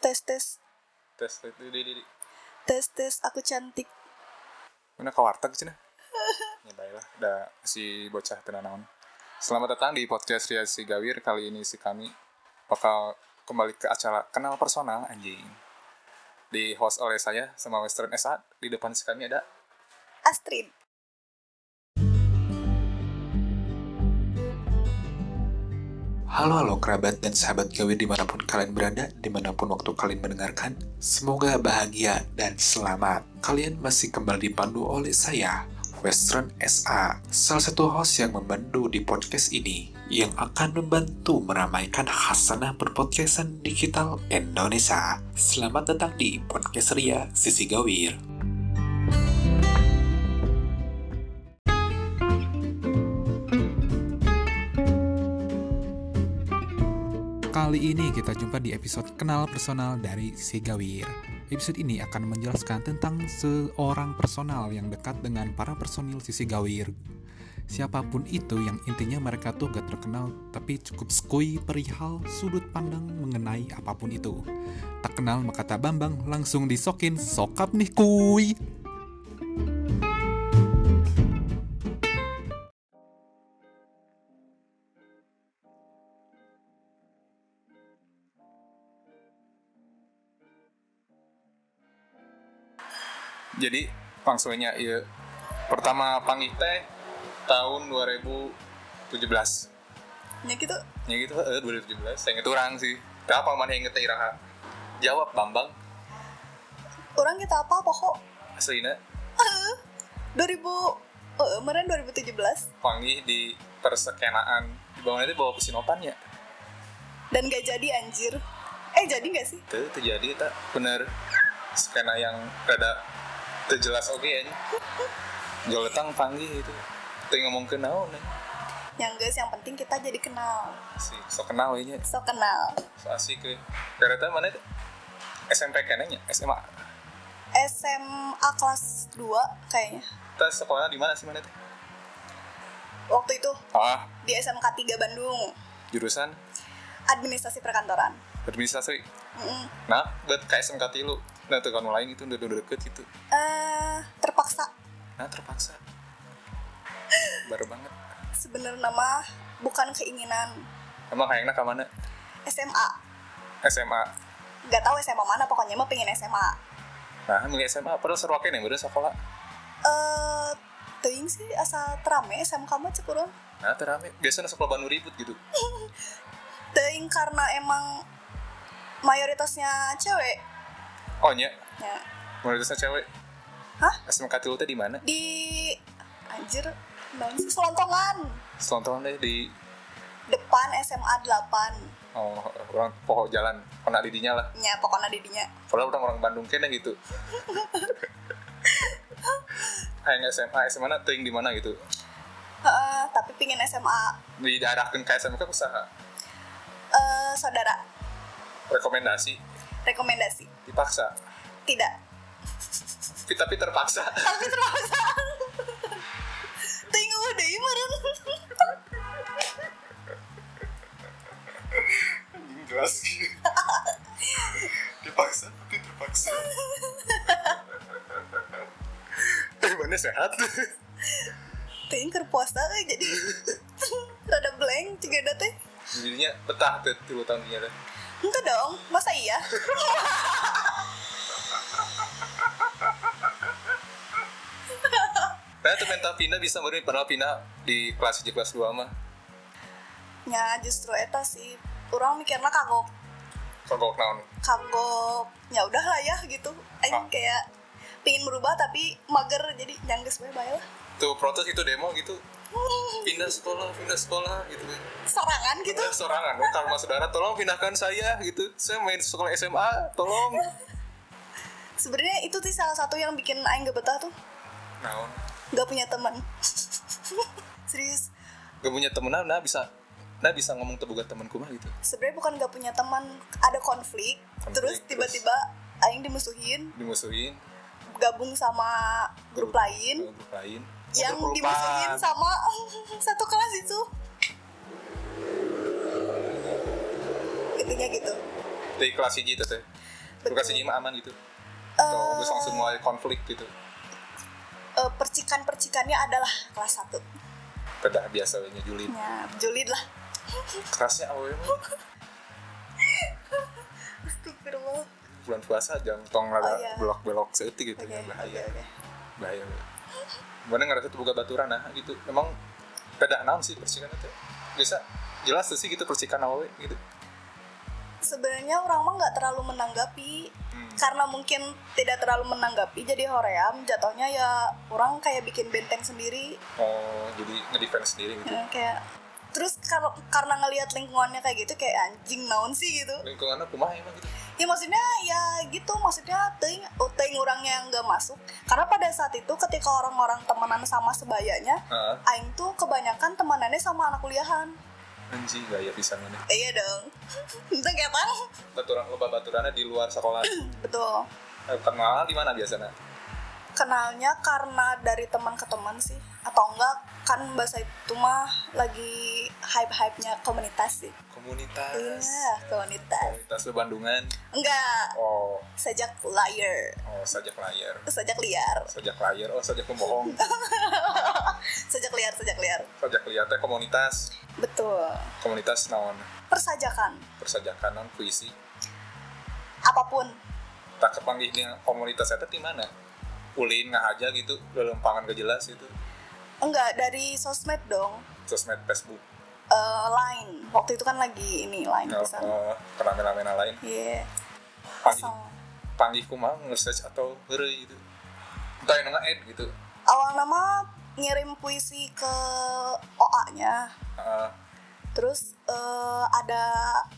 tes tes. Tes di di di tes tes aku cantik. Mana ke warteg cina ya baiklah. Udah si bocah tenanawan selamat datang di podcast Ria si Gawir. Kali ini si kami bakal kembali ke acara kenal personal anjing. Di host oleh saya sama Western SA di depan si kami ada Astrid Halo halo kerabat dan sahabat gawe di mana pun kalian berada, di mana pun waktu kalian mendengarkan, semoga bahagia dan selamat. Kalian masih kembali dipandu oleh saya, Western SA, salah satu host yang membantu di podcast ini, yang akan membantu meramaikan hasanah berpodcastan digital Indonesia. Selamat datang di Podcast Ria Sisi Gawir. Kali ini kita jumpa di episode Kenal Personal dari Si Gawir. Episode ini akan menjelaskan tentang seorang personal yang dekat dengan para personil Sisi Gawir. Siapa pun itu yang intinya mereka tuh gak terkenal tapi cukup skui perihal sudut pandang mengenai apa pun itu. Tak kenal maka tak bambang langsung disokin sokap nih kuy. Jadi langsungnya ya pertama panggil teh tahun 2017 ya gitu? Ya gitu eh 2017 saya inget orang sih. Tapi apa mana yang inget iraha jawab Bambang. Orang kita apa pokok? Aslinya 2000 eh, kemarin 2017 panggil di persekenaan. Di bawah itu bawa pesinopan ya dan gak jadi anjir. Eh jadi gak sih? Itu terjadi tak. Bener. Skena yang rada terjelas oke ya. Joletang panggil itu. Tuh ngomong ke naon nih yang guys yang penting kita jadi kenal. Si so kenal ya so kenal. So asik ke kereta mana itu? SMP kenanya SMA SMA kelas 2 kayaknya. Kita sekolah di mana sih mana itu? Waktu itu. Ah. Di SMK 3 Bandung. Jurusan? Administrasi perkantoran. Administrasi? Mm-mm. nah buat kayak SMK tilu nah tuh kan lain itu udah udah deket gitu eh terpaksa. Nah terpaksa? Baru banget. Sebenarnya nama bukan keinginan. Emang kayaknya ke mana SMA SMA nggak tahu SMA mana pokoknya mah pengen SMA nah milih SMA padahal seru akeh nih bener sekolah. Eh teuing sih asa terame SMK mah cek urang nah terame. Biasanya sekolah Bandung ribut gitu. Teuing karena emang mayoritasnya cewek oh nya ya. Mayoritasnya cewek? Hah? SMK tilu teh di mana? Di anjir sih selontongan. Selontongan deh di depan SMA 8 oh orang pohon jalan pernah didinya lah. Nya pokoknya didinya. Padahal orang orang Bandung kene gitu. Ayo SMA SMA mana ting di mana gitu? Heeh, tapi pingin SMA diarahkan ke SMK usaha? Eh saudara. Rekomendasi? Rekomendasi dipaksa? Tidak. Tapi, terpaksa. Tapi terpaksa. Tengok udah meren jelas. Dipaksa tapi terpaksa. Eh mana sehat? Teuing keur puasa euy, jadi? Rada blank juga ada teh jadinya betah tuh tilu tahun ini teh enggak dong masa iya mental pindah bisa baru padahal pindah di kelas 1 kelas 2 mah. ya justru eta sih orang mikirnya kagok Kagok naon. kagok ya udah lah ya gitu aing Ah. kayak pingin berubah tapi mager jadi nyangges gue bae lah Tuh protes itu demo gitu. Pindah sekolah, pindah sekolah gitu kan. sorangan gitu Pindah sorangan, oh, karma saudara tolong pindahkan saya gitu. Saya main sekolah SMA, tolong. sebenarnya itu sih salah satu yang bikin aing gak betah tuh Naon. Gak punya teman. Serius. Gak punya temen nah bisa nah bisa ngomong terbuka temanku mah gitu. sebenarnya bukan gak punya teman ada konflik, Konflik, terus tiba-tiba aing dimusuhin Dimusuhin, gabung sama grup lain grup lain. yang Grup dimusuhin sama satu kelas itu. Intinya gitu. Dari kelas hiji teh. lu kasih mah aman gitu. Atau gue langsung mulai konflik gitu Eh, percikan-percikannya adalah kelas 1 pedah biasa we nya julid. Ya julid lah. Kerasnya mah Astagfirullah. Bulan puasa jangan tong rada Oh, iya. belok-belok seetik gitu oke ya bahaya. oke bahaya we. mana ngerasa tuh buka baturan nah gitu. Emang pedah naon sih percikan itu? Bisa jelas sih gitu percikan awewe gitu. Sebenarnya orang mah nggak terlalu menanggapi. Karena mungkin tidak terlalu menanggapi jadi hoream jatuhnya ya orang kayak bikin benteng sendiri. Oh jadi ngedefense sendiri gitu. Ya, kayak terus kalau karena ngelihat lingkungannya kayak gitu kayak anjing naon sih gitu. Lingkungannya kumaha emang gitu? Ya maksudnya ya gitu maksudnya ting ting orangnya yang nggak masuk. Karena pada saat itu ketika orang-orang temenan sama sebayanya Heeh. aing tuh kebanyakan temenannya sama anak kuliahan anjing gaya pisan mana. Iya dong. Itu kayak apa? Baturan loba baturannya di luar sekolah. Betul. Eh, kenal di mana biasanya? Kenalnya karena dari teman ke teman sih. Atau enggak kan bahasa itu mah lagi hype hype komunitas sih komunitas. Iya komunitas. Komunitas Bandungan enggak. Oh. Sajak liar. Oh sajak layar sajak liar. Sajak layar oh sajak pembohong. Sajak liar sajak liar. Sajak liar teh komunitas. Betul. Komunitas naon? Persajakan. Persajakan non puisi? Apa pun. Tak kepanggihnya komunitas itu di mana? Ulin nggak aja gitu dalam pangan gak jelas itu. Enggak dari sosmed dong. Sosmed Facebook Eh, line. Waktu itu kan lagi ini line oh, pisan oh, fenomena lain iya. Panggih Asal- panggih kumang nge-search atau heureuy gitu. Entah yang nge-add gitu. Awal nama ngirim puisi ke OA nya Ah, terus eh, ada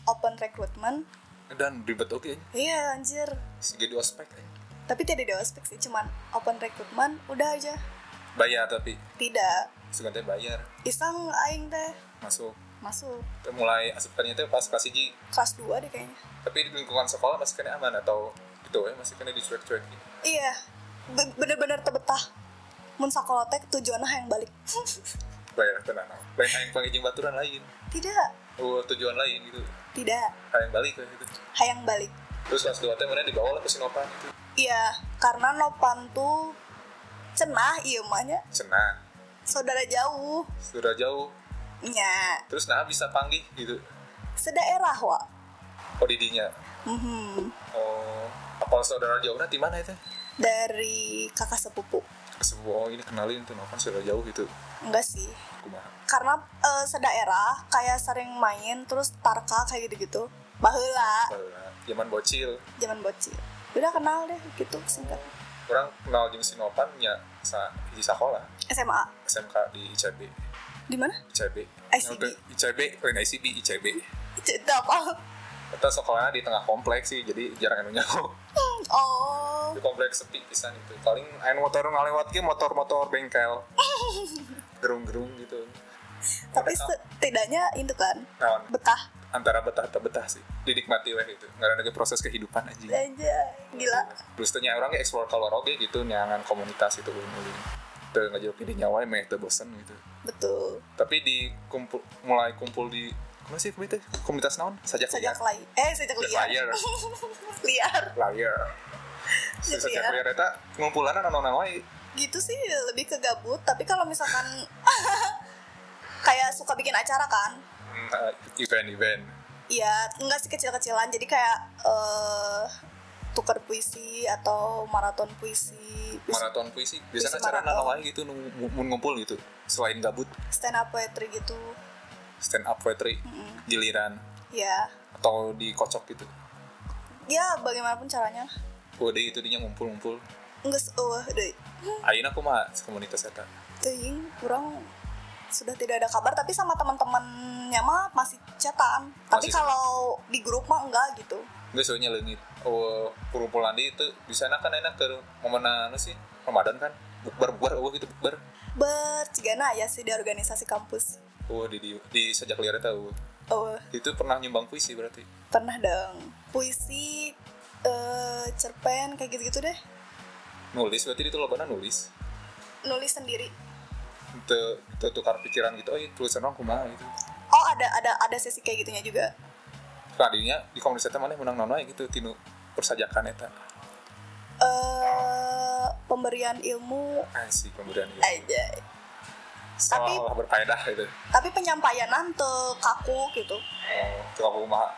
open recruitment. Dan ribet oke. Iya anjir. Segi dua spek eh. tapi tidak di ospek sih cuman open recruitment udah aja bayar tapi? Tidak. Seganti bayar? Iseng aing teh. Masuk. Masuk. Teh mulai asupannya tuh pas kelas hiji kelas 2 deh kayaknya. Tapi di lingkungan sekolah masih kena aman atau gitu ya? Masih kena dicuek-cuek gitu. iya. Be- bener-bener terbetah. Mun sakola teh tujuannya yang balik. Bayar tenang. Lain yang pangijing baturan lain. Tidak. Oh tujuan lain gitu. Tidak. Hayang balik kayak gitu. Hayang balik. Terus kelas dua teh mana dibawa lah ke Sinopan gitu. Iya. Karena nopan tuh cenah iya mahnya cenah. Saudara jauh. Sudah jauh. Nya. Terus nah bisa panggih gitu. Sedaerah wa oh didinya. Mhm. oh apa saudara jauh? Nanti mana itu? Dari kakak sepupu. Sebuah oh ini kenalin tuh Novan sudah jauh gitu. Enggak sih. Kumaha? Karena eh, sedaerah kayak sering main terus tarka kayak gitu-gitu. Baheula. Baheula. zaman bocil. Zaman bocil. Udah kenal deh gitu singkat orang kenal jeung Sinopan nya sa hiji sekolah. SMA SMK di ICB di mana? ICB ICB. Yang ICB lain ICB ICB itu apa? Kita sekolahnya di tengah kompleks sih jadi jarang anu nyaho oh. Di kompleks sepi pisan itu. Paling aya motor ngalewat ge motor-motor bengkel. Gerung-gerung gitu. Tapi setidaknya itu kan betah antara betah atau betah sih. Didikmati weh gitu. Nggak ada lagi proses kehidupan aja aja gila. Terus tanya orang ge explore keluar oge gitu nyangan komunitas itu ulin-ulin tuh ngajak pilih nyawa meh teu bosen gitu. Betul. Tapi di kumpul mulai kumpul di mana sih komunitas komunitas naon? Sajak sajak liar. Eh sajak liar. Liar. Liar. Liar. Sajak liar. liar eta ngumpulan anu wae. Gitu sih lebih ke gabut. Tapi kalau misalkan kayak suka bikin acara kan event event Iya, enggak sih kecil-kecilan. Jadi kayak eh tukar puisi atau maraton puisi, maraton puisi? biasanya Puisi acara maraton. naon wae gitu nu mun ngumpul gitu selain gabut. Stand up poetry gitu. stand up poetry giliran. Ya, atau dikocok gitu. Ya bagaimanapun caranya. udah itu dinya ngumpul-ngumpul. Enggak, oh, deh. Aina aku mah komunitas eta Teuing, kurang sudah tidak ada kabar tapi sama teman-temannya mah masih chatan. Tapi Masih- kalau di grup mah enggak gitu. Enggak soalnya leungit oh perumpulan di itu di sana kan enak ke momen anu sih Ramadan kan bukber bukber oh gitu bukber Bercigana ya sih di organisasi kampus. oh di di, di sajak liar eueuh. Oh, itu pernah nyumbang puisi berarti pernah dong. Puisi eh cerpen kayak gitu-gitu deh. nulis berarti itu lobana nulis Nulis sendiri. Itu itu tukar pikiran gitu oh iya, tulisan orang kumaha gitu. Oh ada ada ada sesi kayak gitunya juga. tadinya di komunitas eta mana menang nono gitu tinu persajakan eta. Eh pemberian ilmu. Asik pemberian ilmu. Aja tapi- seolah berfaedah gitu. tapi penyampaian tuh kaku gitu. Oh tuh aku mah.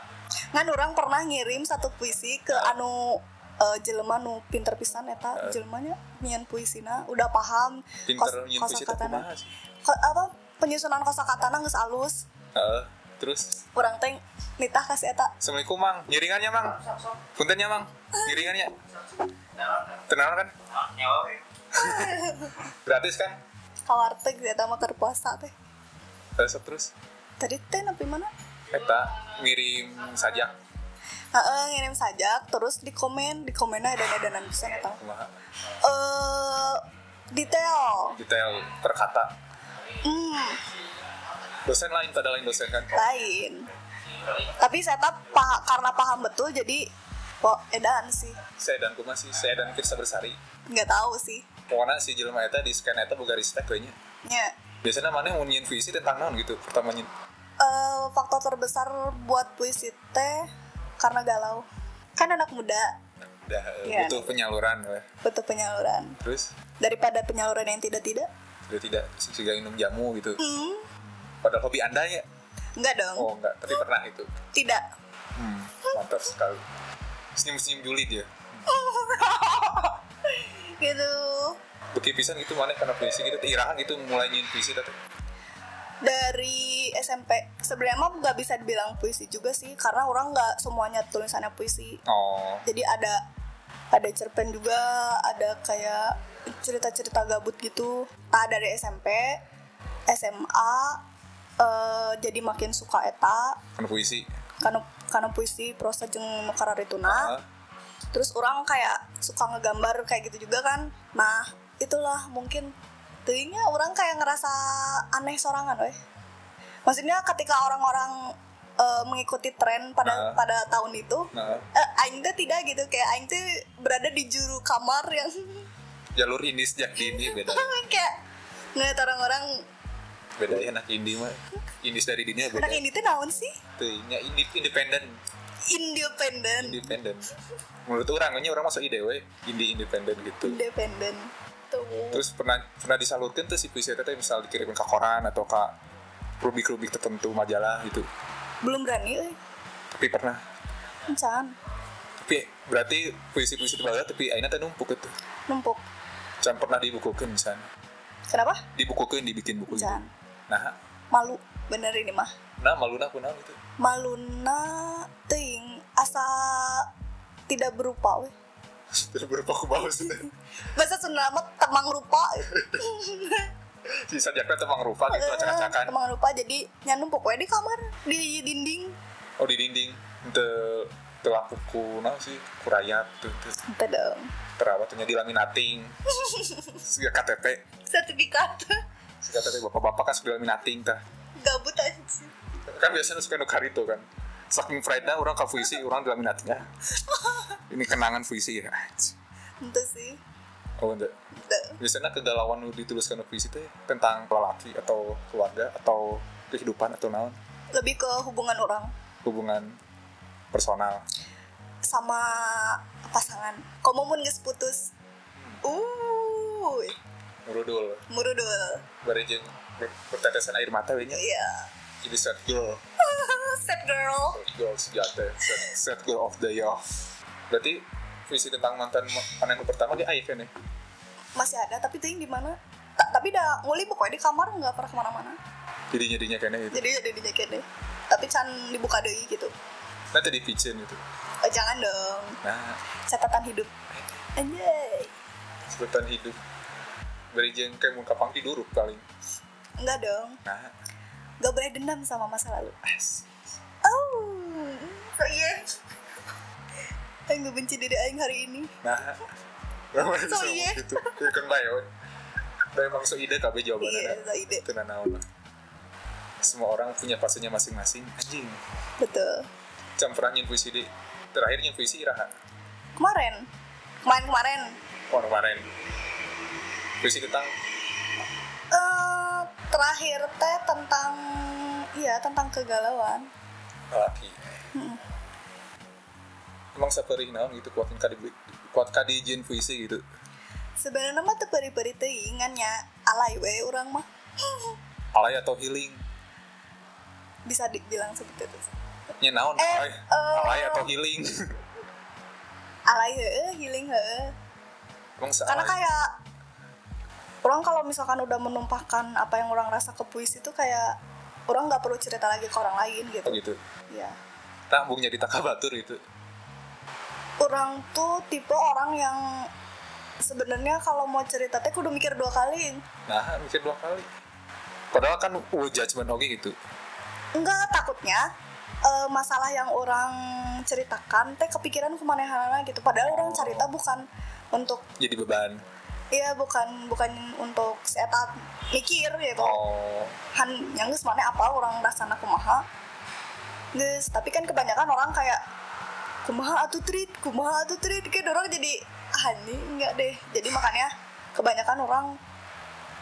Kan orang pernah ngirim satu puisi ke anu eh, jelema nu pinter pisan eta Eh. jelemanya nyian puisina udah paham pinter kos- kosakatana. Ko- apa penyusunan kosakatana geus alus. Heeh. terus? Orang teh nitah kasih eta. Assalamualaikum mang. Ngiringannya mang. Puntennya mang. Ngiringannya tenang kan? Gratis kan? Kawarteg eta mah keur puasa teh. Terus terus? Tadi teh napi mana? Eta ngirim sajak Heeh, ngirim sajak terus di komen di komennya ada edanan pisan eta kumaha eh detail. Detail per kata hmm. Dosen lain tak ada lain dosen kan? Lain. Tapi saya tak pah- karena paham betul jadi kok edan sih? Saya dan kuma sih saya dan Firsa Bersari. Nggak tahu sih. Pokoknya si jelema eta di scan eta boga respect kayaknya. Ya biasanya mana yang mau nyiin visi tentang naon gitu pertama nyiin eh, faktor terbesar buat puisi teh karena galau. Kan anak muda. Udah Iya. butuh penyaluran weh. butuh penyaluran. Terus? Daripada penyaluran yang tidak tidak sudah tidak sehingga minum jamu gitu. Hmm, padahal hobi anda ya? Enggak dong. Oh enggak tapi pernah itu. Tidak. Hmm, mantap sekali. Senyum senyum julid ya? Gitu. Beki pisan gitu mana karena puisi gitu irahan gitu mulai nyiin puisi tadi dari SMP sebenarnya mah nggak bisa dibilang puisi juga sih karena orang nggak semuanya tulisannya puisi. Oh. Jadi ada ada cerpen juga ada kayak cerita-cerita gabut gitu. Nah dari SMP SMA eh, jadi makin suka eta. Karena puisi. Karena karena puisi prosa jeung nu kararituna Ah, terus orang kayak suka ngegambar kayak gitu juga kan. Nah itulah mungkin teuingnya orang kayak ngerasa aneh sorangan weh. Maksudnya ketika orang-orang eh, mengikuti tren pada Nah. pada tahun itu nah. eh, aing teh tidak gitu. Kayak aing teh berada di juru kamar yang jalur ini sejak dini beda. Kayak ngeliat orang-orang beda ya anak indie mah. Indis dari dini beda. Anak ini teh naon sih? Tuh nya indie independen independen independen menurut orang nya orang masuk ide we indie independen gitu. Independen tuh terus pernah pernah disalurkan tuh si puisi itu teh misal dikirim ke koran atau ke rubik-rubik tertentu majalah gitu. Belum berani euy tapi pernah. Encan tapi berarti puisi-puisi itu banget tapi akhirnya teh numpuk itu. Numpuk. Jangan pernah dibukukan misalnya kenapa? Dibukukan dibikin buku gitu encan nah. Malu. Bener ini mah. Nah malu nah kunaon gitu maluna ting asa tidak berupa weh berupa aku bau sih bahasa Sunda mah temang rupa. Si sajaknya temang rupa gitu acak-acakan. temang rupa jadi nyanumpuk we di kamar di dinding. Oh di dinding. Te telaku ku nah sih kurayap tuh tuh. Dong. Terawatnya di laminating Siga KTP sertifikat. Si KTP bapak-bapak kan sudah laminating tah. Gabut aja kan biasanya suka nukar itu kan saking Freda orang ke puisi orang di laminating ya. Ini kenangan puisi ya. Itu sih. Oh enggak biasanya kegalauan lu dituliskan di puisi teh tentang lelaki atau keluarga atau kehidupan atau naon? Lebih ke hubungan orang. Hubungan personal. Sama pasangan. Kamu mun geus putus? Uh murudul. Murudul. Ber- bertetesan air mata we nya. Iya. Ini sad sad girl. Sad girl sejati sad, sad girl of the year. Berarti puisi tentang mantan mantan pertama aik kan ya? Masih ada tapi ting di mana? Ta- tapi dah nguli pokoknya di kamar nggak pernah ke mana-mana. Jadi jadinya kayaknya gitu? Jadi di jaket deh tapi can dibuka deh gitu. Nanti di pitchin gitu oh, jangan dong. Nah. Catatan hidup. Anjay. Sebutan hidup. Berejeng kayak muka pangki duruk paling. Enggak dong. Nah. Nggak boleh dendam sama masa lalu. As oh. So iya. Aing gak benci diri Aing hari ini. Nah So, iya. gitu Kayak kan bayo Udah emang so ide kabeh jawabannya Iya, so ide. Itu nanaon Semua orang punya fasenya masing-masing Anjing. Betul. Nyin puisi di Terakhir nyin puisi iraha. Kemarin. Kemarin kemarin. Oh kemarin. Puisi tentang? Eh terakhir teh tentang iya tentang kegalauan lelaki emang saperih naon gitu kuat kadi kuat kadi jin puisi gitu? Sebenarnya mah teu peri-peri teuing ngan nya alay we urang mah. Alay atau healing? Bisa dibilang seperti itu nya naon Eh, alay. eh. alay atau healing? Alay heeh healing heeh emang karena kayak orang kalau misalkan udah menumpahkan apa yang orang rasa ke puisi itu kayak orang nggak perlu cerita lagi ke orang lain gitu. Oh gitu ya tambung jadi takabatur itu. Orang tuh tipe orang yang sebenarnya kalau mau cerita teh kudu mikir dua kali. Nah mikir dua kali. Padahal kan uh, judgment oke gitu. Enggak takutnya eh, masalah yang orang ceritakan teh kepikiran ke mana gitu. Padahal orang cerita bukan untuk jadi beban iya bukan bukan untuk setat mikir gitu. Oh. Han yang geus mana apa orang rasana kumaha? Geus tapi kan kebanyakan orang kayak kumaha atuh treat kumaha atuh treat kayak orang jadi ah ini enggak deh. Jadi makanya kebanyakan orang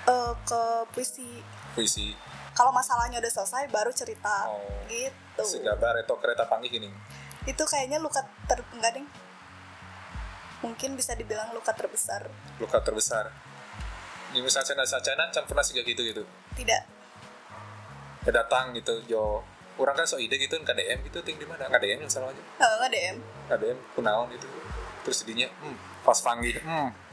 eh, ke puisi. Puisi. Kalau masalahnya udah selesai baru cerita. Oh. gitu. Si gambar atau kereta panggih ini? Itu kayaknya luka ter enggak ding mungkin bisa dibilang luka terbesar. Luka terbesar. Di misalnya cina sacana can pernah sih gitu gitu. Tidak. Ya datang gitu jo. Orang kan so ide gitu kan KDM gitu ting di mana? KDM yang salah aja. Eh, nggak DM KDM kunaon gitu. Terus jadinya hmm, pas panggil hmm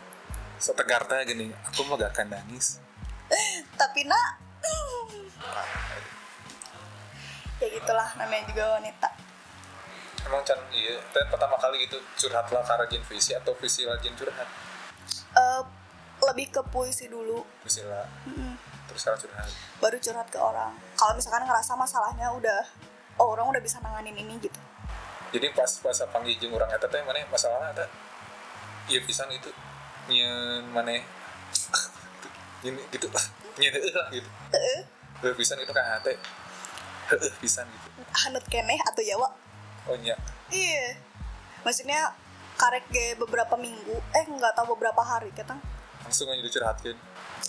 setegar teh gini aku mah gak akan nangis. Tapi nak. Ya gitulah namanya juga wanita emang can iya pertama kali gitu curhat lah karena jin visi atau visi lah jin curhat? Eh, lebih ke puisi dulu. Visi lah. Mm-mm. terus sekarang curhat. Baru curhat ke orang. Kalau misalkan ngerasa masalahnya udah oh orang udah bisa nanganin ini gitu. Jadi pas pas panggil jeung orang eta teh mana masalahnya eta? Iya pisan itu nyen mana nyen gitu. Nyen lah gitu. Heeh. heueuh pisan itu kan teh heueuh pisan gitu. Hanut keneh atau jawa oh nya iya. Maksudnya karek ge beberapa minggu eh nggak tahu beberapa hari kita langsung aja dicurhatkeun.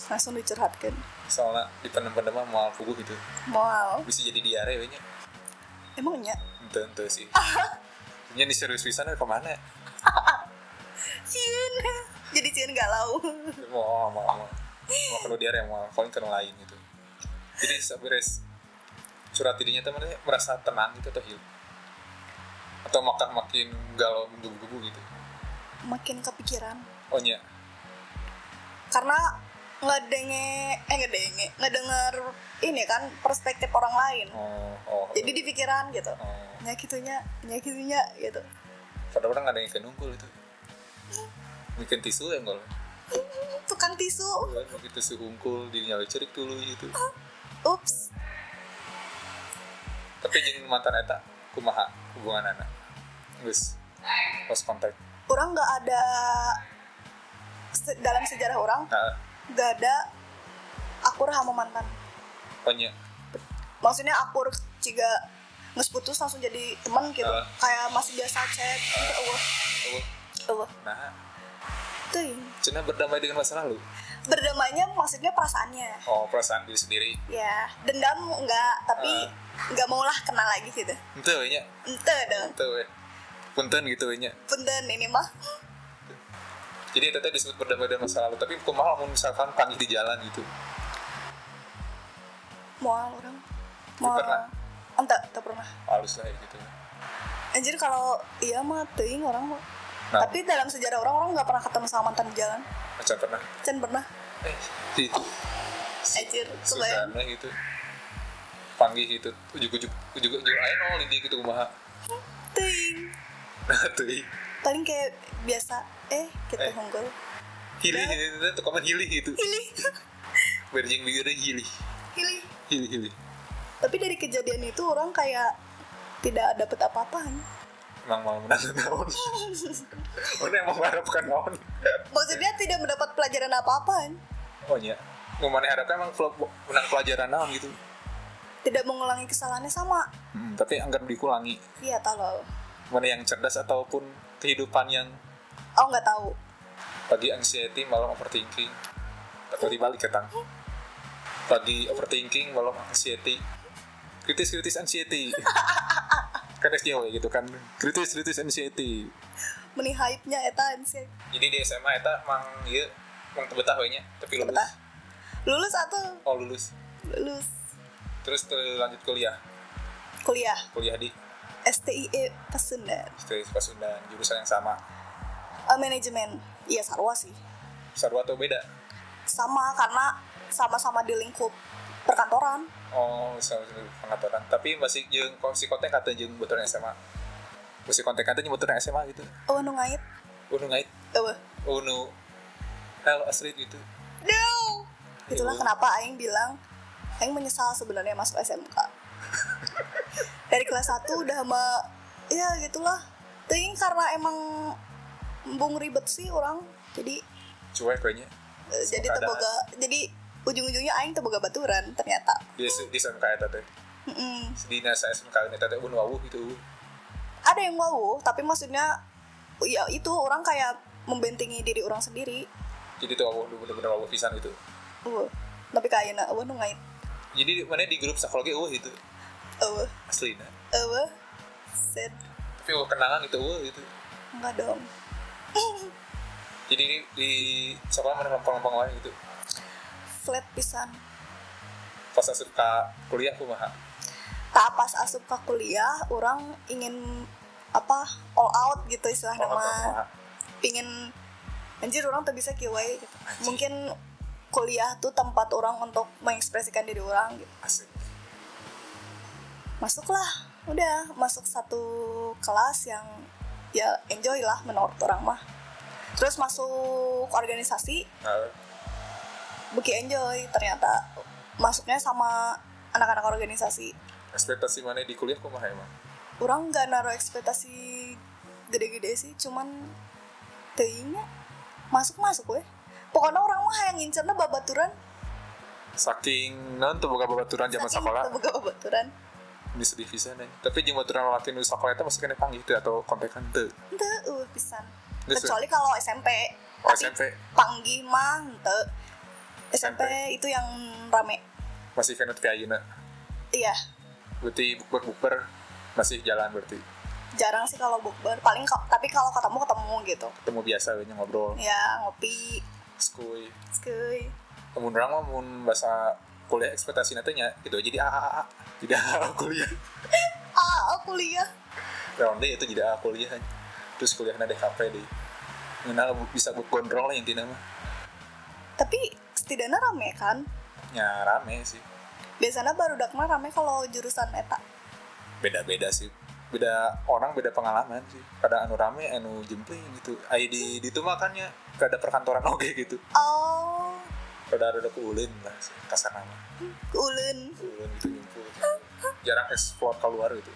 Langsung dicurhatkan soalnya di pendem-pendem moal puguh gitu. Mau bisa jadi diare we nya? Emangnya ente ente sih. Nya di serius pisan we ke mana? Cian jadi cian galau. Mau mau mau mau kalau diare mau paling ke lain gitu. Jadi beres curhat dirinya teman merasa tenang gitu atau heal atau makan makin galau menggebu-gebu gitu? Makin kepikiran. Oh nya karena ngedenge eh ngedenge ngedenger ini kan perspektif orang lain. Oh oh jadi di pikiran gitu. Oh. nyakitunya nyakitunya gitu. Pada orang ada yang kenungkul itu bikin tisu ya enggak tukang tisu. Bikin tisu hungkul dirinya we cerik dulu gitu. Ups. Tapi jeung mantan eta kumaha hubungan anak. Geus lost contact. Orang nggak ada se- dalam sejarah orang nah. nggak ada akur sama mantan. Oh nya maksudnya akur jika nges putus langsung jadi teman gitu. Ah. kayak masih biasa chat gitu eueuh oh eueuh nah. Teuing cina berdamai dengan masa lalu berdamainya maksudnya perasaannya. Oh perasaan diri sendiri. Ya dendam enggak tapi nggak maulah kenal lagi gitu. We nya ente dong. Ente we punten gitu nya punten ini mah. Jadi itu teh disebut berdamai dengan masa lalu tapi kumaha lamun misalkan panggil di jalan gitu. Mual orang. Mual. pernah? ente tak pernah. Halus lah ya gitu anjir kalau iya mah teuing orang mah nah. Tapi dalam sejarah orang orang nggak pernah ketemu sama mantan di jalan. Macam pernah? Cen pernah. Eh itu. Anjir kebayang Susana gitu panggil gitu ujuk ujuk ujuk ujuk ayo nol ini gitu kumaha. Teuing nah ih. paling kayak biasa. Eh kita Eh. hunggul. Hilih itu tuh komen hilih gitu. Hilih. Berjing bibirnya hilih. Hilih. Hilih hilih. Tapi dari kejadian itu orang kayak tidak dapet apa-apaan emang mau menang naon mana yang mau mengharapkan naon maksudnya tidak mendapat pelajaran apa-apaan oh iya. Mau mana harapkan emang menang pelajaran naon gitu? Tidak mengulangi kesalahannya sama. Hmm, tapi anggap dikulangi. Iya tolol mana yang cerdas ataupun kehidupan yang oh nggak tahu. Pagi anxiety malam overthinking. Atau dibalik ketang pagi overthinking malam anxiety. Kritis kritis anxiety kan SJW gitu kan. Kritis kritis anxiety meni hype nya eta sih jadi di SMA eta mang iya mang betah we nya tapi lulus. Betah. lulus atau? Oh lulus. Lulus. Terus te- lanjut kuliah? Kuliah. Kuliah di? STIE Pasundan. Stay Pasundan jurusan yang sama. Eh, manajemen. Iya sarwa sih. Sarwa atau beda? Sama karena sama-sama di lingkup perkantoran oh sama pengaturan. Tapi masih jeung si konten kata jeung botoran SMA masih konten kata jeung botoran SMA gitu. Oh nu ngait? Unu ngait? Oh unu hell asli gitu. No! Itulah kenapa Aing bilang Aing menyesal sebenarnya masuk SMK dari kelas 1 udah sama ya gitulah. Ting karena emang embung ribet sih orang jadi cuek kayaknya. Eh, jadi teboga jadi ujung-ujungnya Aing teboga baturan ternyata. Di di SMK eta teh. Mm-mm. di nasa SMK eta teh unu wawuh gitu ada yang wow tapi maksudnya ya itu orang kayak membentengi diri orang sendiri. Jadi tuh wawuh bener-bener wawuh pisan gitu. Uh tapi kayaknya uh nu ngait. Jadi mana di grup psikologi uh gitu uh asli nah uh set. Tapi uh, kenangan itu uh gitu enggak dong. Jadi di, di sekolah mana lempeng-lempeng lain gitu flat pisan. Pas masuk ke kuliah kumaha tak pas asup ke kuliah orang ingin apa all out gitu istilahnya Oh, mah kumaha? pingin anjir orang tuh bisa kiwai gitu. Anjir. mungkin kuliah tuh tempat orang untuk mengekspresikan diri orang gitu. Asik. Masuklah. Udah masuk satu kelas yang ya enjoy lah menurut orang mah. Terus masuk organisasi buki enjoy ternyata masuknya sama anak-anak organisasi. Ekspektasi mana di kuliah kumaha emang? Orang nggak naruh ekspektasi gede-gede sih cuman tehnya masuk masuk weh. Pokoknya orang mah yang ngincernya babaturan. Saking non tuh boga babaturan zaman sekolah. buka babaturan. Ini sedih pisan nih. Tapi jeung baturan laki nu sekolah itu masih kena panggil teu atau kontekan teu? Ente uh pisan. Kecuali kalau SMP oh SMP panggih mah SMP itu yang rame. Masih kayak ayeuna iya. Berarti bukber bukber masih jalan berarti? Jarang sih kalau bukber. Paling tapi kalau ketemu ketemu gitu. Ketemu biasa nya ngobrol. Ya ngopi. Skuy skuy mun urang mah mun bahasa kuliah ekspektasi nya gitu jadi AAA tidak AA kuliah. Ah aku kuliah. Ronde itu jadi AA kuliah terus kuliah na DKP di mengenal bisa buk gondrong lah intinya mah. Tapi setidaknya rame kan? Ya rame sih. Biasanya baru mah rame kalau jurusan eta. Beda-beda sih. Beda orang beda pengalaman sih. Kadang anu rame anu jempling gitu. Ai di di itu makannya gak ada perkantoran oke gitu. Oh. Kada ada kuulin lah sih, kasar nama. Ulun kuulin gitu ngumpul jarang explore keluar gitu.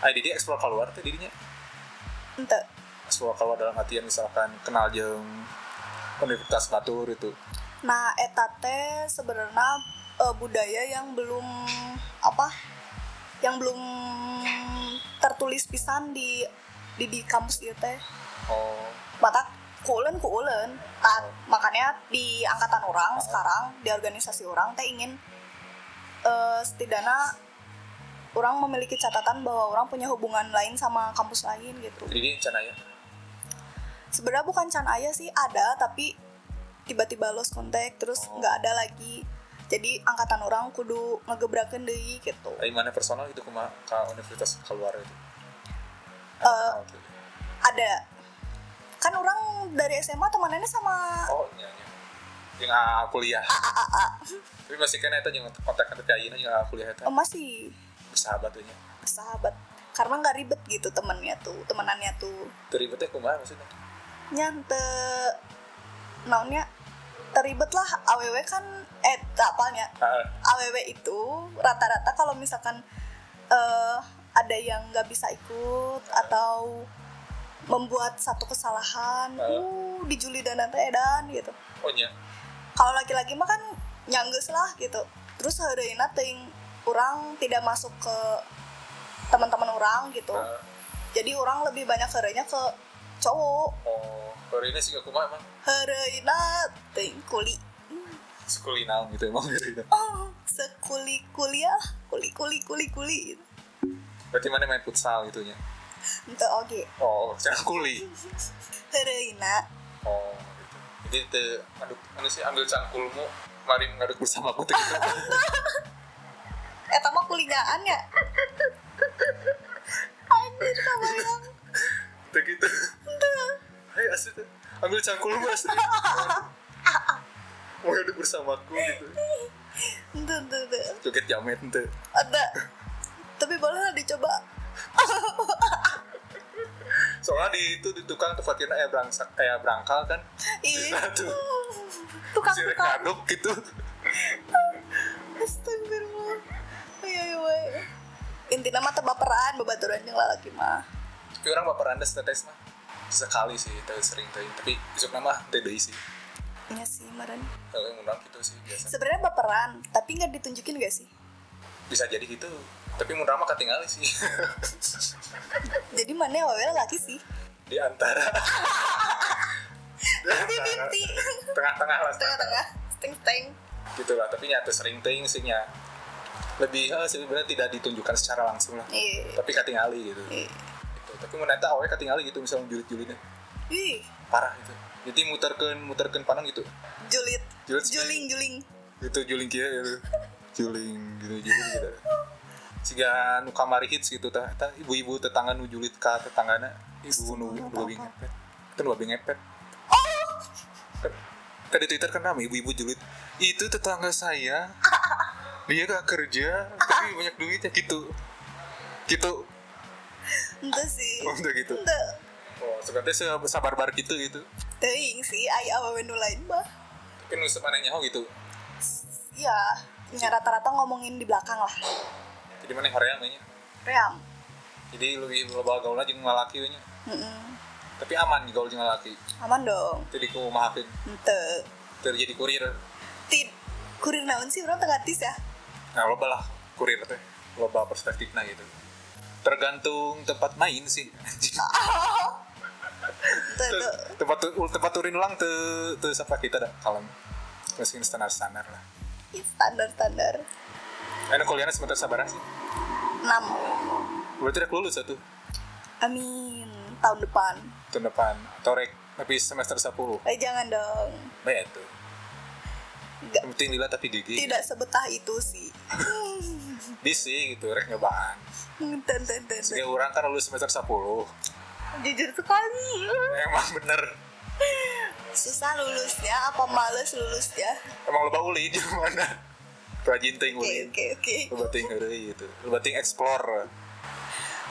Ai di dia explore keluar tuh dirinya ente. Explore keluar dalam artian misalkan kenal jeng Universitas Batur itu nah eta teh sebenarnya eh, budaya yang belum apa yang belum tertulis pisan di di, di kampus ieu teh. Oh. Mata kuulen kuulen tak makanya di angkatan orang sekarang di organisasi orang teh ingin eh, setidaknya orang memiliki catatan bahwa orang punya hubungan lain sama kampus lain gitu. Jadi rencana ya sebenarnya bukan can aya sih ada tapi tiba-tiba lost contact terus Oh. nggak ada lagi. Jadi angkatan orang kudu ngegebrakan deui gitu. Ai mana personal itu kuma ke universitas keluar itu? Oh, gitu. ada. Kan orang dari SMA temanannya sama oh iya iya. Yang AA kuliah. Tapi masih kena itu jangan kontak kontak kayak yang AA kuliah itu? Oh, masih. Bersahabat tuh nya sahabat karena nggak ribet gitu temennya tuh temenannya tuh. Teribetnya kumaha maksudnya? Nyante. Naonnya teribet lah. Aww kan eh apalnya? Ah aww itu rata-rata kalau misalkan eh ada yang nggak bisa ikut atau membuat satu kesalahan Ah. uh dijuli dan edan gitu. Oh nya kalau laki-laki mah kan nyangges lah gitu. Terus hari ini ting orang tidak masuk ke teman-teman orang gitu. Ah, jadi orang lebih banyak harinya ke cowok. Oh hari ini sih aku mah emang hari ini ting kuli. Sekulinaun gitu emang hari ini oh sekuli kuliah kuli kuli kuli kuli. Gitu. berarti mana main futsal gitunya Ente oge oh cangkuli Hereina oh gitu. Jadi te aduh anu sih ambil cangkulmu mari ngaduk bersama aku gitu. Eta mah kulingaan ya? Anjir kebayang tuh gitu Hai asli tuh. Ambil cangkulmu asli. Mau ngaduk bersamaku gitu. Ente ente ente joget jamet ente Ada. Tapi boleh lah dicoba. Soalnya di itu di tukang tempatnya kayak berangsak kayak berangkal kan. Nah, tuh si rek Tukang-tukang ngaduk gitu. Astagfirullah. Iya iya iya Intinya mah baperan babaturan yang lalaki mah. Tapi orang baperan des tetes mah sekali sih itu sering tuh tapi isuk nama teh sih. Iya sih meren kalau yang undang gitu sih biasa. Sebenarnya baperan Tapi nggak ditunjukin gak sih? bisa jadi gitu tapi mun mah ketinggalan sih. Jadi mana wae laki sih? Di antara. Di antara. Binti. Tengah-tengah lah Tengah-tengah. Steng-steng gitu lah tapi nyata sering ting sih lebih eh, sebenarnya tidak ditunjukkan secara langsung lah. Iya. Tapi ketinggali gitu. Iya. Tapi mun eta awe ketinggali gitu misalnya julit-julitnya Ih. Parah gitu jadi muterkeun muterkeun panang gitu. Julit Julit. Juling juling. Itu juling kia gitu. Juling gitu juling gitu. Siga nu kamari hits gitu tah. Tah ibu-ibu tetangga nu julit ka tetanggana ibu nu babi ngepet. Itu nu babi ngepet. Kan- kan di twitter kan nama ibu-ibu julit itu tetangga saya. Dia gak kerja tapi banyak duitnya gitu. Gitu Ente sih. Oh udah gitu. Ente oh sebenarnya sabar bar gitu gitu. Teuing sih Ay awewe nu lain mah. Tapi nu sepanjangnya oh gitu. Iya Ya rata-rata ngomongin di belakang lah. Jadi mana horeang kayaknya Ream jadi lebih loba gaulnya jeung ngalaki nya Mm-mm. tapi aman gaul jeung ngalaki Aman dong. Jadi ku maafin Ente. Terjadi kurir. Tid Kurir naon sih? Orang tengah tis ya? Nah loba lah kurir teh. Loba perspektifnya gitu tergantung tempat main sih. Tuh, tuh. tempat tempat turin ulang te te siapa kita dah? Kalem mesin standar standar lah. Ih, Standar-standar Enak kuliahnya semester sabar sih? 6 berarti udah lulus satu? Amin Tahun depan. Tahun depan. Atau rek tapi semester 10 Eh jangan dong. Baik tuh yang penting lila tapi gigi Tidak sebetah itu sih. Bisa gitu rek nyobaan Ten, ten, ten. Sehingga orang kan lulus semester 10 Jujur sekali. Emang bener. Susah lulusnya Apa males lulusnya emang loba uli di mana? Rajin ting Oke uli oke oke. Loba ting heureuy gitu loba ting explore.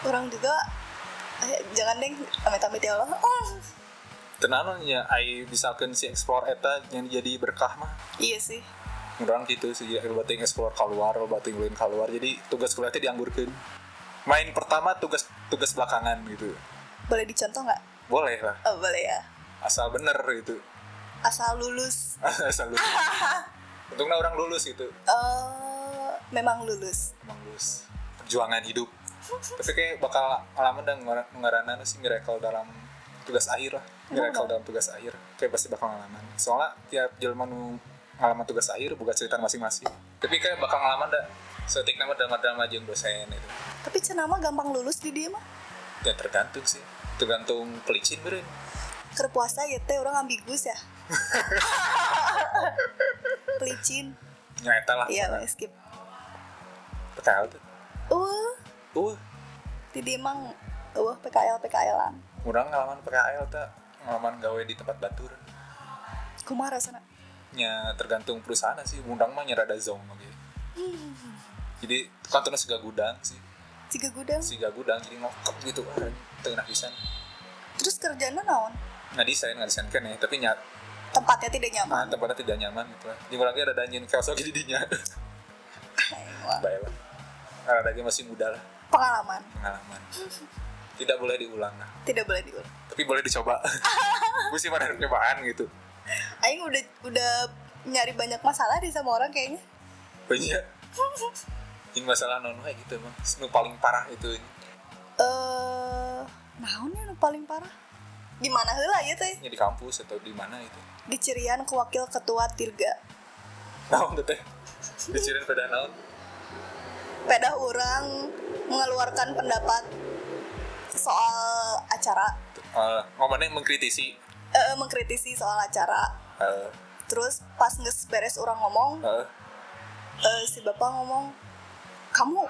Orang juga eh, Jangan deng Amit-amit ya Allah. Oh. tenanon ya ai misalkan si explore eta yang jadi berkah mah. Iya sih. Orang gitu sih ya loba ting explore keluar loba ting ulin keluar. Jadi tugas kuliahnya dianggurkeun main pertama tugas tugas belakangan gitu. Boleh dicontoh nggak? boleh lah. Oh boleh ya. Asal bener gitu. Asal lulus. Asal lulus. Untungnya orang lulus gitu eh Memang lulus. Emang lulus. Perjuangan hidup. Tapi kayak bakal ngalamin dan ngarana sih miracle dalam tugas akhir lah. Miracle dalam tugas akhir. Kayak pasti bakal ngalamin soalnya tiap jelma nu ngalaman tugas akhir buka cerita masing-masing. Tapi kayak bakal ngalaman dah setik nama drama-drama jeung dosen itu. Tapi cenama gampang lulus di dia mah ya tergantung sih. Tergantung pelicin beren Keur puasa ya teh. Orang ambigus ya? Pelicin. Nyata lah. Iya skip. PKL tuh. Uh uh Di dia emang Uh PKL PKLan orang ngalaman PKL tuh. Ngalaman gawe di tempat batur Kumaha rasana nya tergantung perusahaan sih. Undang mah nyerada zong gitu jadi kantornya sega gudang sih. Tiga gudang? Sega gudang jadi ngokep gitu ah tengah pisan Terus kerjanya naon? nggak desain nggak desain kan ya tapi nyat Tempatnya tidak nyaman. Ah, tempatnya tidak nyaman gitu lah jadi lagi ada danjen kaos lagi di dinya Wah, baik lah ada lagi masih muda lah. Pengalaman. Pengalaman. Tidak boleh diulang lah. Tidak boleh diulang. Tapi boleh dicoba. Sih pada cobaan gitu. Aing udah udah nyari banyak masalah di sama orang kayaknya. Banyak ini masalah non kayak gitu emang. Nu paling parah itu. Eh, naon ya nu paling parah? Di mana heula ya teh? nya di kampus atau di mana itu. Di Cirian ke wakil ketua Tirga. naon tuh teh? Diciriin pada naon? Pedah orang mengeluarkan pendapat soal acara. Uh, ngomongnya mengkritisi. Eh, mengkritisi soal acara. Uh, terus pas nges beres orang ngomong uh, eh, si bapak ngomong kamu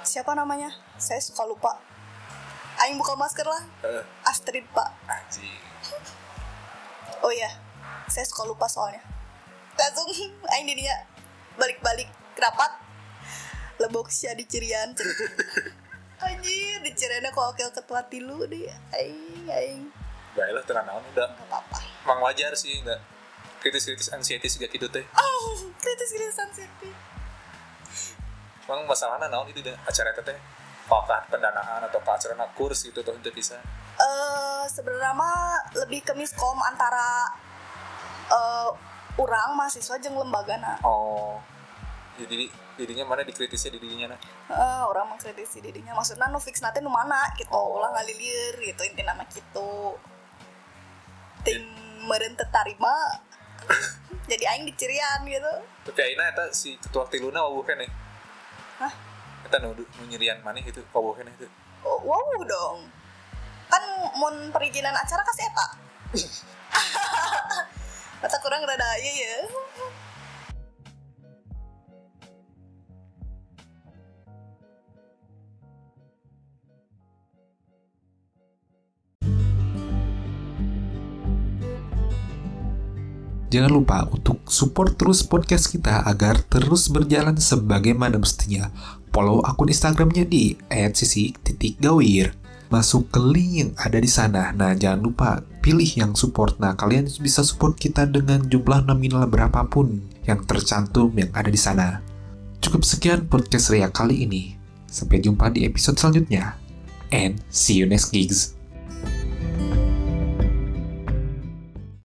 siapa namanya? Saya suka lupa. Aing buka masker lah. Uh, Astrid pak. Anjing. Oh iya saya suka lupa soalnya. Langsung Aing didinya balik-balik rapat. Lebok sia di cirian. Anjir di ciriannya kok wakil ketua tilu deh. Aing Aing. Baiklah tenang naon udah gak apa-apa. Emang wajar sih enggak kritis-kritis anxiety sih gitu teh. Oh kritis kritisan emang masalahnya naon itu acara itu teh? Apakah pendanaan atau acara kurs gitu tuh itu bisa? Eh sebenarnya mah lebih ke miskom antara eh orang mahasiswa jeung lembagana. Oh jadi dirinya mana dikritisnya dirinya nah Eh, orang mengkritisi dirinya. Maksudnya nu fix nanti nu mana gitu. Oh. ulah ngalilir gitu inti nama gitu. Ting meren tertarima jadi aing dicirian gitu. Tapi akhirnya eta si ketua tiluna wabuhen nih Hah? eta nu, nu nyerian mana itu wabuhen itu. Oh, wow dong. Kan mun perizinan acara kasih eta Mata kurang rada iya ya Jangan lupa untuk support terus podcast kita agar terus berjalan sebagaimana mestinya. Follow akun Instagramnya di @sisi.gawir. Masuk ke link yang ada di sana. Nah, jangan lupa pilih yang support. Nah, kalian bisa support kita dengan jumlah nominal berapapun yang tercantum yang ada di sana. Cukup sekian podcast Ria kali ini. Sampai jumpa di episode selanjutnya. And see you next gigs.